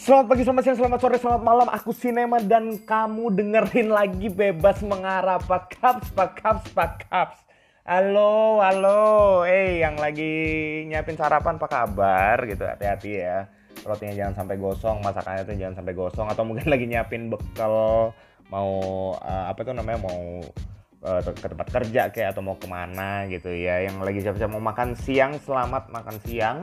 Selamat pagi, selamat siang, selamat sore, selamat malam. Aku Sinema dan kamu dengerin lagi bebas mengarah Pak Kaps, Pak Kaps, Pak Kaps. Halo, halo. Eh, yang lagi nyiapin sarapan apa kabar gitu. Hati-hati ya. Rotinya jangan sampai gosong, masakannya tuh jangan sampai gosong atau mungkin lagi nyiapin bekal mau uh, apa tuh namanya mau uh, ke tempat kerja kayak atau mau ke mana gitu ya. Yang lagi siap-siap mau makan siang selamat makan siang.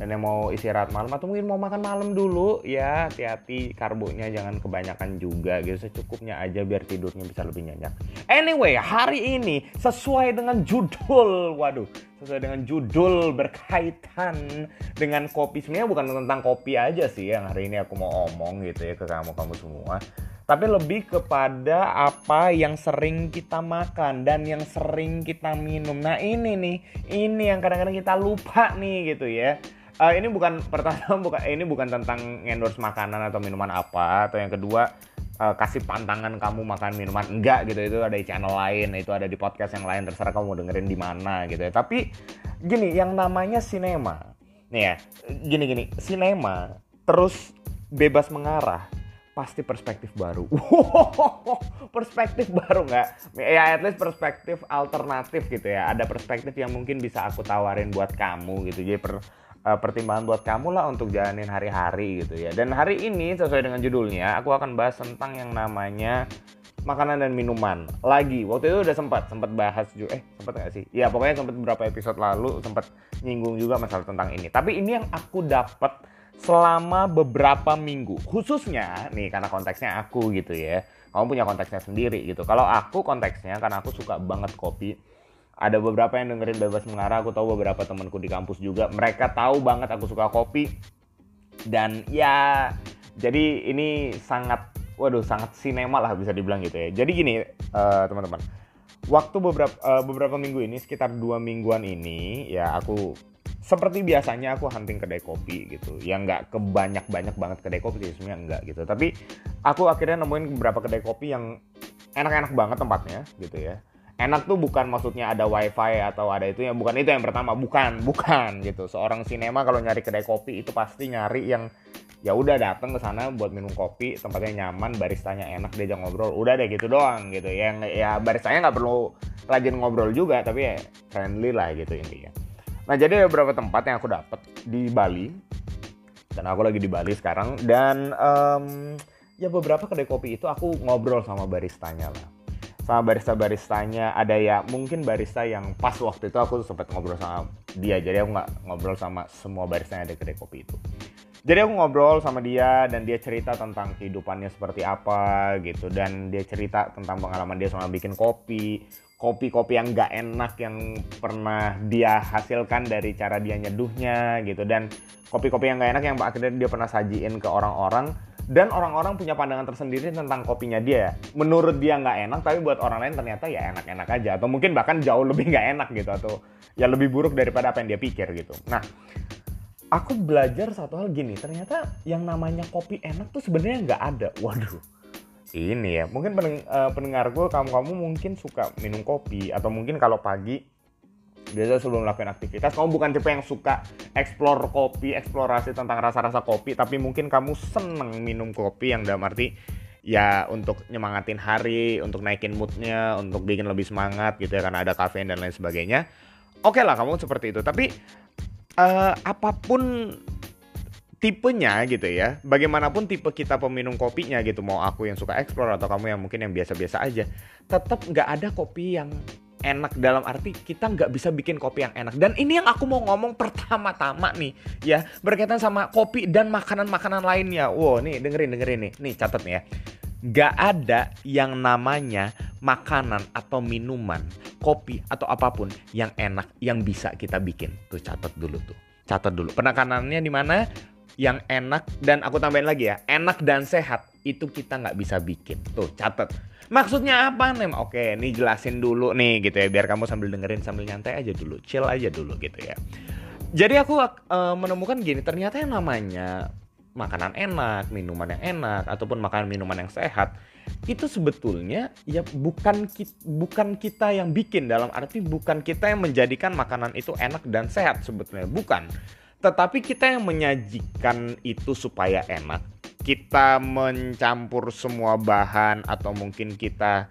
Dan yang mau istirahat malam atau mungkin mau makan malam dulu ya hati-hati. Karbonya jangan kebanyakan juga gitu secukupnya aja biar tidurnya bisa lebih nyenyak. Anyway hari ini sesuai dengan judul waduh sesuai dengan judul berkaitan dengan kopi. Sebenarnya bukan tentang kopi aja sih yang hari ini aku mau omong gitu ya ke kamu kamu semua tapi lebih kepada apa yang sering kita makan dan yang sering kita minum. Nah ini nih, ini yang kadang-kadang kita lupa nih gitu ya. Uh, ini bukan pertama bukan ini bukan tentang endorse makanan atau minuman apa atau yang kedua uh, kasih pantangan kamu makan minuman. Enggak gitu. Itu ada di channel lain itu ada di podcast yang lain. Terserah kamu mau dengerin di mana gitu ya. Tapi gini yang namanya sinema nih ya gini gini. Sinema terus bebas mengarah pasti perspektif baru. perspektif baru nggak? Ya at least perspektif alternatif gitu ya. Ada perspektif yang mungkin bisa aku tawarin buat kamu gitu. Jadi per, uh, pertimbangan buat kamu lah untuk jalanin hari-hari gitu ya. Dan hari ini sesuai dengan judulnya, aku akan bahas tentang yang namanya makanan dan minuman lagi waktu itu udah sempat sempat bahas juga eh sempat nggak sih ya pokoknya sempat beberapa episode lalu sempat nyinggung juga masalah tentang ini tapi ini yang aku dapat selama beberapa minggu. Khususnya nih karena konteksnya aku gitu ya. Kamu punya konteksnya sendiri gitu. Kalau aku konteksnya karena aku suka banget kopi. Ada beberapa yang dengerin bebas mengarah, aku tahu beberapa temanku di kampus juga. Mereka tahu banget aku suka kopi. Dan ya jadi ini sangat waduh sangat sinema lah bisa dibilang gitu ya. Jadi gini uh, teman-teman. Waktu beberapa uh, beberapa minggu ini sekitar dua mingguan ini ya aku seperti biasanya aku hunting kedai kopi gitu. Yang nggak kebanyak banyak banget kedai kopi sih sebenarnya enggak gitu. Tapi aku akhirnya nemuin beberapa kedai kopi yang enak-enak banget tempatnya gitu ya. Enak tuh bukan maksudnya ada wifi atau ada itu ya bukan itu yang pertama. Bukan bukan gitu. Seorang sinema kalau nyari kedai kopi itu pasti nyari yang ya udah datang ke sana buat minum kopi tempatnya nyaman baristanya enak dia jangan ngobrol. Udah deh gitu doang gitu. Yang ya baristanya nggak perlu rajin ngobrol juga tapi ya friendly lah gitu intinya Nah jadi ada beberapa tempat yang aku dapat di Bali. Dan aku lagi di Bali sekarang. Dan um, ya beberapa kedai kopi itu aku ngobrol sama baristanya lah. Sama barista-baristanya. Ada ya mungkin barista yang pas waktu itu aku sempat ngobrol sama dia. Jadi aku nggak ngobrol sama semua barista yang ada kedai kopi itu. Jadi aku ngobrol sama dia dan dia cerita tentang kehidupannya seperti apa gitu. Dan dia cerita tentang pengalaman dia sama bikin kopi kopi-kopi yang gak enak yang pernah dia hasilkan dari cara dia nyeduhnya gitu. Dan kopi-kopi yang gak enak yang akhirnya dia pernah sajiin ke orang-orang. Dan orang-orang punya pandangan tersendiri tentang kopinya dia menurut dia nggak enak tapi buat orang lain ternyata ya enak-enak aja. Atau mungkin bahkan jauh lebih nggak enak gitu atau ya lebih buruk daripada apa yang dia pikir gitu. Nah aku belajar satu hal gini. Ternyata yang namanya kopi enak tuh sebenarnya nggak ada. Waduh ini ya. Mungkin peneng, uh, pendengar gue kamu kamu mungkin suka minum kopi atau mungkin kalau pagi biasa sebelum melakukan aktivitas kamu bukan tipe yang suka explore kopi eksplorasi tentang rasa-rasa kopi tapi mungkin kamu seneng minum kopi yang dalam arti ya untuk nyemangatin hari untuk naikin moodnya untuk bikin lebih semangat gitu ya karena ada kafein dan lain sebagainya. Oke okay lah kamu seperti itu. Tapi uh, apa pun tipenya gitu ya. Bagaimanapun tipe kita peminum kopinya gitu, mau aku yang suka explore atau kamu yang mungkin yang biasa-biasa aja, tetap nggak ada kopi yang enak. Dalam arti kita nggak bisa bikin kopi yang enak. Dan ini yang aku mau ngomong pertama-tama nih ya. Berkaitan sama kopi dan makanan-makanan lainnya. Wow nih dengerin dengerin nih. Nih catat nih ya. Nggak ada yang namanya makanan atau minuman kopi atau apa pun yang enak yang bisa kita bikin. Tuh catat dulu tuh. Catat dulu. Penekanannya di mana yang enak dan aku tambahin lagi ya enak dan sehat itu kita nggak bisa bikin. Tuh catet maksudnya apa nih oke nih jelasin dulu nih gitu ya biar kamu sambil dengerin sambil nyantai aja dulu chill aja dulu gitu ya. Jadi aku uh, menemukan gini ternyata yang namanya makanan enak minuman yang enak ataupun makanan minuman yang sehat itu sebetulnya ya bukan kita, bukan kita yang bikin dalam arti bukan kita yang menjadikan makanan itu enak dan sehat sebetulnya bukan tetapi kita yang menyajikan itu supaya enak. Kita mencampur semua bahan atau mungkin kita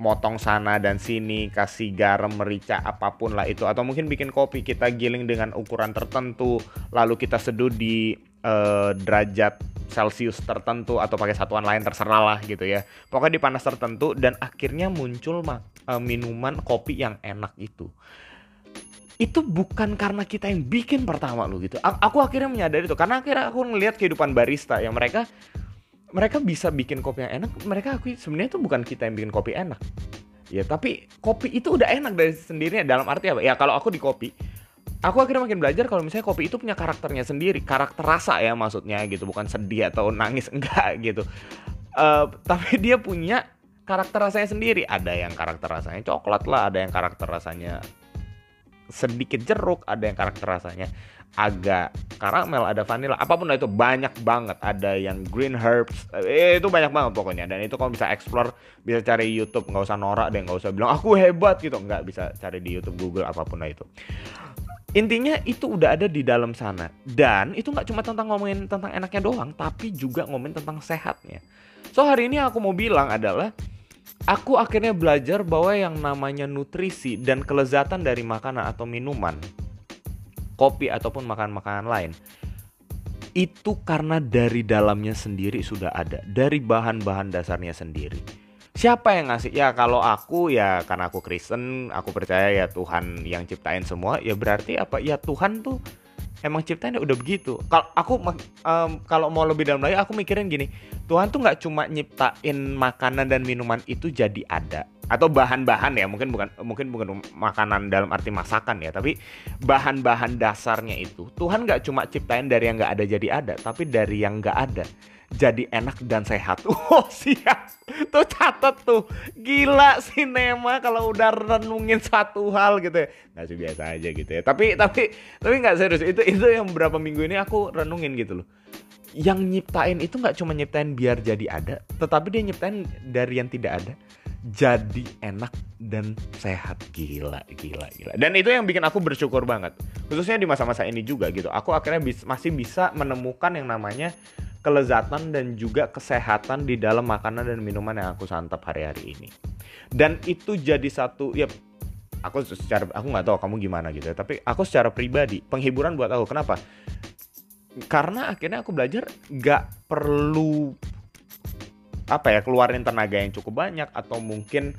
motong sana dan sini, kasih garam, merica, apa pun lah itu. Atau mungkin bikin kopi kita giling dengan ukuran tertentu, lalu kita seduh di uh, derajat Celsius tertentu atau pakai satuan lain terserah lah gitu ya. Pokoknya di panas tertentu dan akhirnya muncul uh, minuman kopi yang enak itu itu bukan karena kita yang bikin pertama lu gitu. Aku akhirnya menyadari itu karena akhirnya aku ngelihat kehidupan barista yang mereka mereka bisa bikin kopi yang enak. Mereka akui sebenarnya itu bukan kita yang bikin kopi enak. Ya tapi kopi itu udah enak dari sendirinya dalam arti apa? Ya kalau aku di kopi, aku akhirnya makin belajar kalau misalnya kopi itu punya karakternya sendiri, karakter rasa ya maksudnya gitu, bukan sedih atau nangis enggak gitu. Uh, tapi dia punya karakter rasanya sendiri. Ada yang karakter rasanya coklat lah, ada yang karakter rasanya sedikit jeruk, ada yang karakter rasanya agak karamel, ada vanilla, apa pun itu banyak banget. Ada yang green herbs, eh, itu banyak banget pokoknya. Dan itu kalau bisa explore, bisa cari YouTube, nggak usah norak deh, nggak usah bilang aku hebat gitu, nggak bisa cari di YouTube, Google apa pun itu. Intinya itu udah ada di dalam sana. Dan itu nggak cuma tentang ngomongin tentang enaknya doang, tapi juga ngomongin tentang sehatnya. So hari ini aku mau bilang adalah aku akhirnya belajar bahwa yang namanya nutrisi dan kelezatan dari makanan atau minuman, kopi ataupun makanan-makanan lain, itu karena dari dalamnya sendiri sudah ada, dari bahan-bahan dasarnya sendiri. Siapa yang ngasih? Ya kalau aku ya karena aku Kristen, aku percaya ya Tuhan yang ciptain semua, ya berarti apa? Ya Tuhan tuh emang ciptanya udah begitu. Kalau aku um, kalau mau lebih dalam lagi, aku mikirin gini, Tuhan tuh nggak cuma nyiptain makanan dan minuman itu jadi ada. Atau bahan-bahan ya mungkin bukan mungkin bukan makanan dalam arti masakan ya tapi bahan-bahan dasarnya itu Tuhan nggak cuma ciptain dari yang nggak ada jadi ada tapi dari yang nggak ada jadi enak dan sehat. Oh siap, tuh catat tuh. Gila sinema kalau udah renungin satu hal gitu ya. Nggak sih biasa aja gitu ya. Tapi tapi tapi nggak serius. Itu itu yang beberapa minggu ini aku renungin gitu loh. Yang nyiptain itu nggak cuma nyiptain biar jadi ada, tetapi dia nyiptain dari yang tidak ada jadi enak dan sehat gila gila gila dan itu yang bikin aku bersyukur banget khususnya di masa-masa ini juga gitu aku akhirnya bis, masih bisa menemukan yang namanya kelezatan dan juga kesehatan di dalam makanan dan minuman yang aku santap hari-hari ini. Dan itu jadi satu ya aku secara aku nggak tahu kamu gimana gitu ya, tapi aku secara pribadi penghiburan buat aku. Kenapa? Karena akhirnya aku belajar nggak perlu apa ya keluarin tenaga yang cukup banyak atau mungkin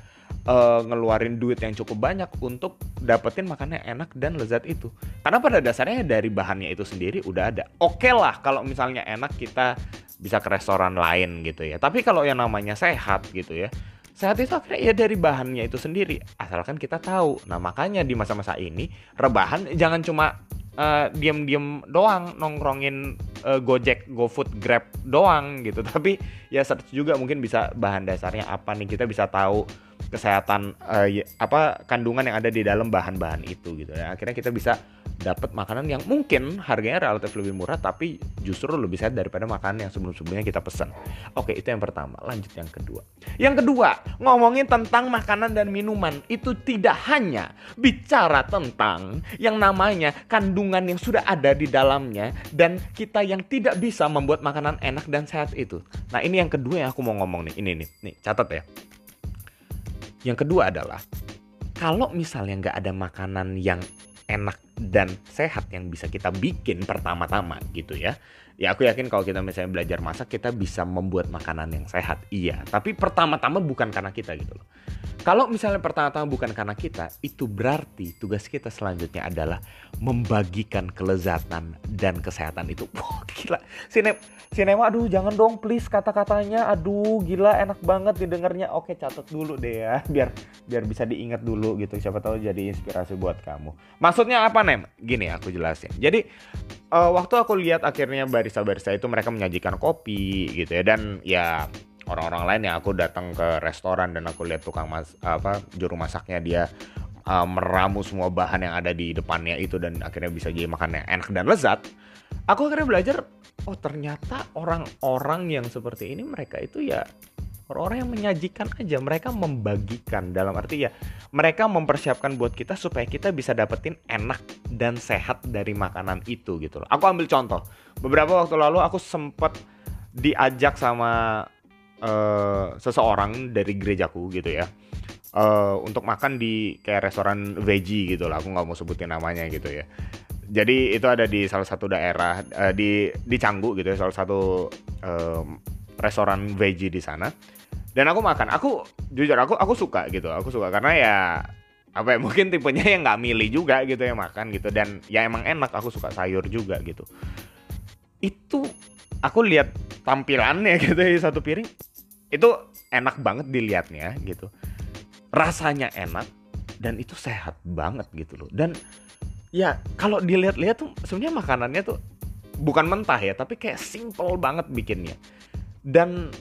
uh, ngeluarin duit yang cukup banyak untuk dapetin makannya enak dan lezat itu. Karena pada dasarnya dari bahannya itu sendiri udah ada. Oke okay lah kalau misalnya enak kita bisa ke restoran lain gitu ya. Tapi kalau yang namanya sehat gitu ya, sehat itu akhirnya ya dari bahannya itu sendiri. Asalkan kita tahu. Nah makanya di masa-masa ini rebahan jangan cuma uh, diem-diem doang nongkrongin uh, Gojek, GoFood, Grab doang gitu. Tapi ya search juga mungkin bisa bahan dasarnya apa nih kita bisa tahu kesehatan uh, apa kandungan yang ada di dalam bahan-bahan itu gitu ya. Akhirnya kita bisa dapat makanan yang mungkin harganya relatif lebih murah tapi justru lebih sehat daripada makanan yang sebelum-sebelumnya kita pesan. Oke, itu yang pertama. Lanjut yang kedua. Yang kedua, ngomongin tentang makanan dan minuman itu tidak hanya bicara tentang yang namanya kandungan yang sudah ada di dalamnya dan kita yang tidak bisa membuat makanan enak dan sehat itu. Nah, ini yang kedua yang aku mau ngomong nih. Ini nih, nih catat ya. Yang kedua adalah kalau misalnya nggak ada makanan yang enak dan sehat yang bisa kita bikin pertama-tama gitu ya. Ya aku yakin kalau kita misalnya belajar masak kita bisa membuat makanan yang sehat. Iya, tapi pertama-tama bukan karena kita gitu loh. Kalau misalnya pertama-tama bukan karena kita, itu berarti tugas kita selanjutnya adalah membagikan kelezatan dan kesehatan itu. Wah, gila. Sinem sinema aduh jangan dong please kata-katanya. Aduh, gila enak banget didengarnya. Oke, catat dulu deh ya biar biar bisa diingat dulu gitu. Siapa tahu jadi inspirasi buat kamu. Maksudnya apa, Nem? Gini aku jelasin. Jadi uh, waktu aku lihat akhirnya barista-barista itu mereka menyajikan kopi gitu ya dan ya orang-orang lain yang aku datang ke restoran dan aku lihat tukang mas apa juru masaknya dia uh, meramu semua bahan yang ada di depannya itu dan akhirnya bisa jadi makannya enak dan lezat aku akhirnya belajar oh ternyata orang-orang yang seperti ini mereka itu ya orang-orang yang menyajikan aja. Mereka membagikan. Dalam arti ya mereka mempersiapkan buat kita supaya kita bisa dapetin enak dan sehat dari makanan itu gitu loh. Aku ambil contoh. Beberapa waktu lalu aku sempat diajak sama uh, seseorang dari gerejaku gitu ya. Uh, untuk makan di kayak restoran veggie gitu lah aku nggak mau sebutin namanya gitu ya. Jadi itu ada di salah satu daerah uh, di di Canggu gitu ya salah satu uh, restoran veggie di sana. Dan aku makan aku jujur aku aku suka gitu aku suka karena ya apa ya mungkin tipenya yang nggak milih juga gitu ya makan gitu. Dan ya emang enak aku suka sayur juga gitu. Itu aku lihat tampilannya gitu ya satu piring itu enak banget dilihatnya gitu. Rasanya enak dan itu sehat banget gitu loh. Dan ya kalau dilihat-lihat tuh sebenarnya makanannya tuh bukan mentah ya tapi kayak simple banget bikinnya. Dan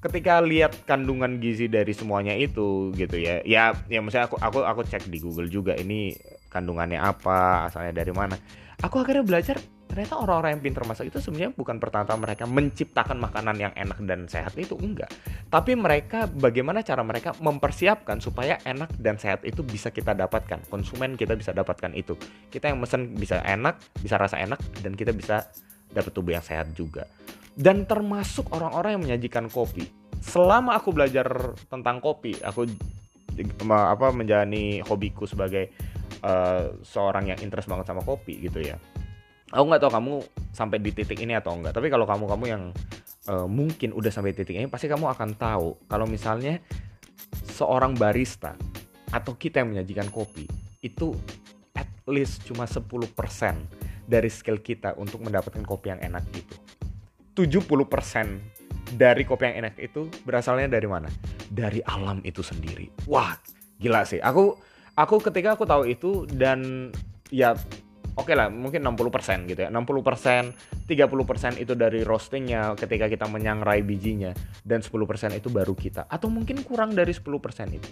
ketika lihat kandungan gizi dari semuanya itu gitu ya ya ya maksudnya aku aku aku cek di Google juga ini kandungannya apa asalnya dari mana. Aku akhirnya belajar ternyata orang-orang yang pintar masak itu sebenarnya bukan pertama mereka menciptakan makanan yang enak dan sehat itu enggak. Tapi mereka bagaimana cara mereka mempersiapkan supaya enak dan sehat itu bisa kita dapatkan konsumen kita bisa dapatkan itu. Kita yang mesen bisa enak bisa rasa enak dan kita bisa dapat tubuh yang sehat juga. Dan termasuk orang-orang yang menyajikan kopi. Selama aku belajar tentang kopi, aku apa menjalani hobiku sebagai uh, seorang yang interest banget sama kopi gitu ya. Aku nggak tahu kamu sampai di titik ini atau enggak. Tapi kalau kamu kamu yang uh, mungkin udah sampai titik ini, pasti kamu akan tahu kalau misalnya seorang barista atau kita yang menyajikan kopi itu at least cuma 10% dari skill kita untuk mendapatkan kopi yang enak itu. 70% dari kopi yang enak itu berasalnya dari mana? Dari alam itu sendiri. Wah, gila sih. Aku aku ketika aku tahu itu dan ya oke okay lah mungkin 60% gitu ya. 60% 30% itu dari roastingnya ketika kita menyangrai bijinya dan 10% itu baru kita. Atau mungkin kurang dari 10% itu.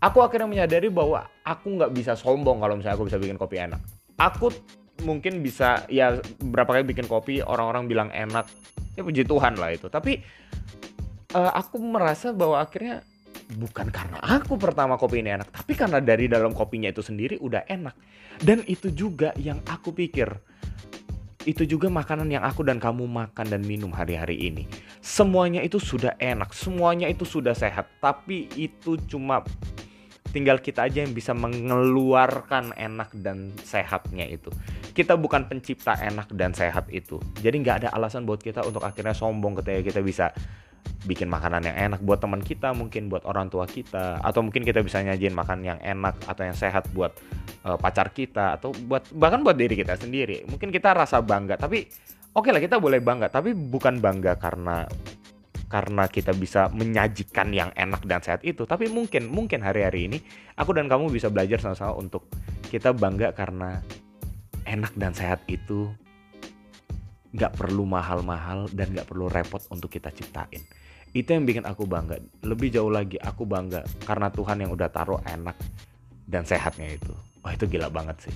Aku akhirnya menyadari bahwa aku nggak bisa sombong kalau misalnya aku bisa bikin kopi enak. Aku mungkin bisa ya berapa kali bikin kopi orang-orang bilang enak. Ya puji Tuhan lah itu. Tapi uh, aku merasa bahwa akhirnya bukan karena aku pertama kopi ini enak tapi karena dari dalam kopinya itu sendiri udah enak dan itu juga yang aku pikir itu juga makanan yang aku dan kamu makan dan minum hari-hari ini. Semuanya itu sudah enak, semuanya itu sudah sehat, tapi itu cuma tinggal kita aja yang bisa mengeluarkan enak dan sehatnya itu kita bukan pencipta enak dan sehat itu. Jadi nggak ada alasan buat kita untuk akhirnya sombong ketika kita bisa bikin makanan yang enak buat teman kita, mungkin buat orang tua kita, atau mungkin kita bisa nyajin makan yang enak atau yang sehat buat uh, pacar kita atau buat bahkan buat diri kita sendiri. Mungkin kita rasa bangga, tapi oke okay lah kita boleh bangga, tapi bukan bangga karena karena kita bisa menyajikan yang enak dan sehat itu tapi mungkin mungkin hari-hari ini aku dan kamu bisa belajar sama-sama untuk kita bangga karena enak dan sehat itu nggak perlu mahal-mahal dan nggak perlu repot untuk kita ciptain. Itu yang bikin aku bangga. Lebih jauh lagi aku bangga karena Tuhan yang udah taruh enak dan sehatnya itu. Wah itu gila banget sih.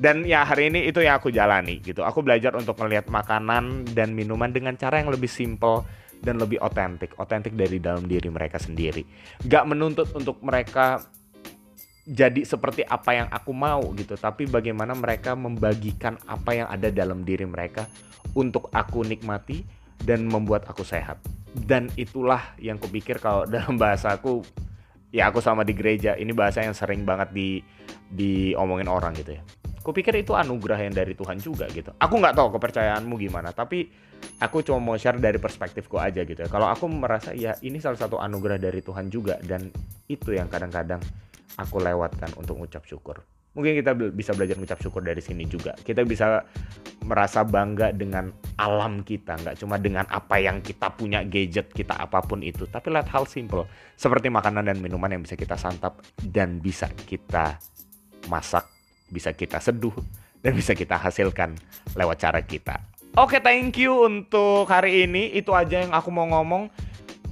Dan ya hari ini itu yang aku jalani gitu. Aku belajar untuk melihat makanan dan minuman dengan cara yang lebih simple dan lebih otentik. Otentik dari dalam diri mereka sendiri. Gak menuntut untuk mereka jadi seperti apa yang aku mau gitu tapi bagaimana mereka membagikan apa yang ada dalam diri mereka untuk aku nikmati dan membuat aku sehat dan itulah yang kupikir kalau dalam bahasa aku ya aku sama di gereja ini bahasa yang sering banget di diomongin orang gitu ya. Kupikir itu anugerah yang dari Tuhan juga gitu. Aku nggak tahu kepercayaanmu gimana tapi aku cuma mau share dari perspektifku aja gitu ya. Kalau aku merasa ya ini salah satu anugerah dari Tuhan juga dan itu yang kadang-kadang aku lewatkan untuk ngucap syukur. Mungkin kita bisa belajar ngucap syukur dari sini juga. Kita bisa merasa bangga dengan alam kita, nggak cuma dengan apa yang kita punya gadget kita apa pun itu, tapi lihat hal simple seperti makanan dan minuman yang bisa kita santap dan bisa kita masak, bisa kita seduh dan bisa kita hasilkan lewat cara kita. Oke, thank you untuk hari ini. Itu aja yang aku mau ngomong.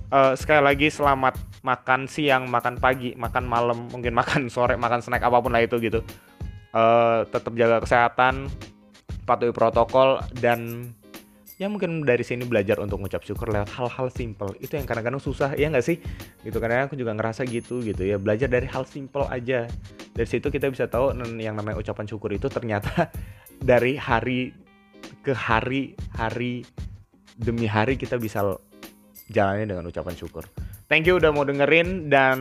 Uh, sekali lagi selamat makan siang, makan pagi, makan malam, mungkin makan sore, makan snack apa pun lah itu gitu. Uh, tetap jaga kesehatan, patuhi protokol dan ya mungkin dari sini belajar untuk mengucap syukur lewat hal-hal simple itu yang kadang-kadang susah ya nggak sih gitu karena aku juga ngerasa gitu gitu ya belajar dari hal simple aja dari situ kita bisa tahu yang namanya ucapan syukur itu ternyata dari hari ke hari hari demi hari kita bisa jalani dengan ucapan syukur. Thank you udah mau dengerin dan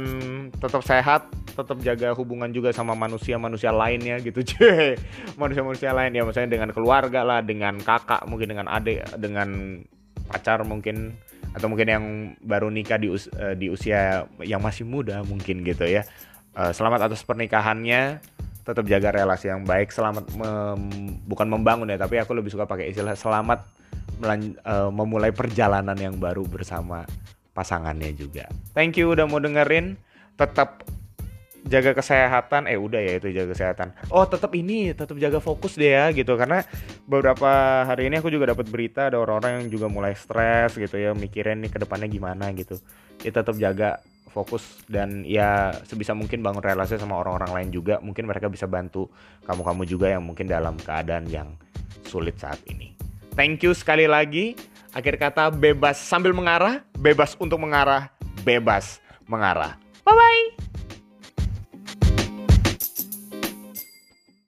tetap sehat, tetap jaga hubungan juga sama manusia-manusia lainnya gitu, cuy. Manusia-manusia lain ya, misalnya dengan keluarga lah, dengan kakak, mungkin dengan adik, dengan pacar mungkin atau mungkin yang baru nikah di, us uh, di usia yang masih muda mungkin gitu ya. Uh, selamat atas pernikahannya, tetap jaga relasi yang baik, selamat mem bukan membangun ya, tapi aku lebih suka pakai istilah selamat uh, memulai perjalanan yang baru bersama pasangannya juga. Thank you udah mau dengerin. Tetap jaga kesehatan. Eh udah ya itu jaga kesehatan. Oh tetap ini tetap jaga fokus deh ya gitu karena beberapa hari ini aku juga dapat berita ada orang-orang yang juga mulai stres gitu ya mikirin nih ke depannya gimana gitu. Ya tetap jaga fokus dan ya sebisa mungkin bangun relasi sama orang-orang lain juga mungkin mereka bisa bantu kamu-kamu juga yang mungkin dalam keadaan yang sulit saat ini. Thank you sekali lagi. Akhir kata bebas sambil mengarah, bebas untuk mengarah, bebas mengarah. Bye bye.